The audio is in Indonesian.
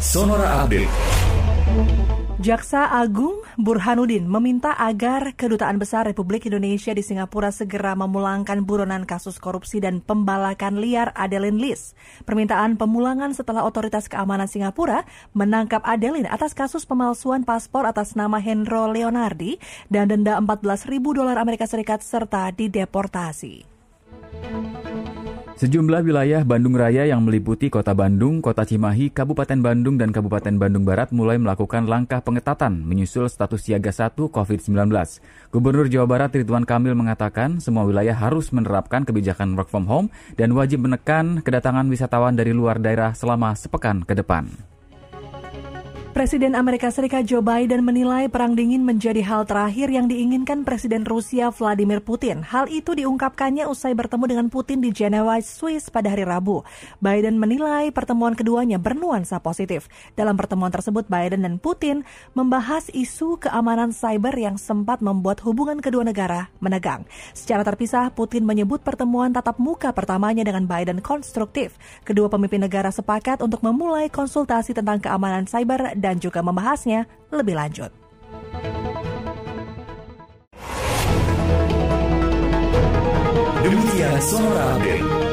Sonora Update. Jaksa Agung Burhanuddin meminta agar Kedutaan Besar Republik Indonesia di Singapura segera memulangkan buronan kasus korupsi dan pembalakan liar Adeline Lis. Permintaan pemulangan setelah otoritas keamanan Singapura menangkap Adeline atas kasus pemalsuan paspor atas nama Hendro Leonardi dan denda 14 ribu dolar Amerika Serikat serta dideportasi. Sejumlah wilayah Bandung Raya yang meliputi Kota Bandung, Kota Cimahi, Kabupaten Bandung, dan Kabupaten Bandung Barat mulai melakukan langkah pengetatan menyusul status siaga 1 COVID-19. Gubernur Jawa Barat Ridwan Kamil mengatakan semua wilayah harus menerapkan kebijakan work from home dan wajib menekan kedatangan wisatawan dari luar daerah selama sepekan ke depan. Presiden Amerika Serikat Joe Biden menilai perang dingin menjadi hal terakhir yang diinginkan Presiden Rusia Vladimir Putin. Hal itu diungkapkannya usai bertemu dengan Putin di Geneva, Swiss pada hari Rabu. Biden menilai pertemuan keduanya bernuansa positif. Dalam pertemuan tersebut, Biden dan Putin membahas isu keamanan cyber yang sempat membuat hubungan kedua negara menegang. Secara terpisah, Putin menyebut pertemuan tatap muka pertamanya dengan Biden konstruktif. Kedua pemimpin negara sepakat untuk memulai konsultasi tentang keamanan cyber dan juga membahasnya lebih lanjut. Demikian Sonora Update.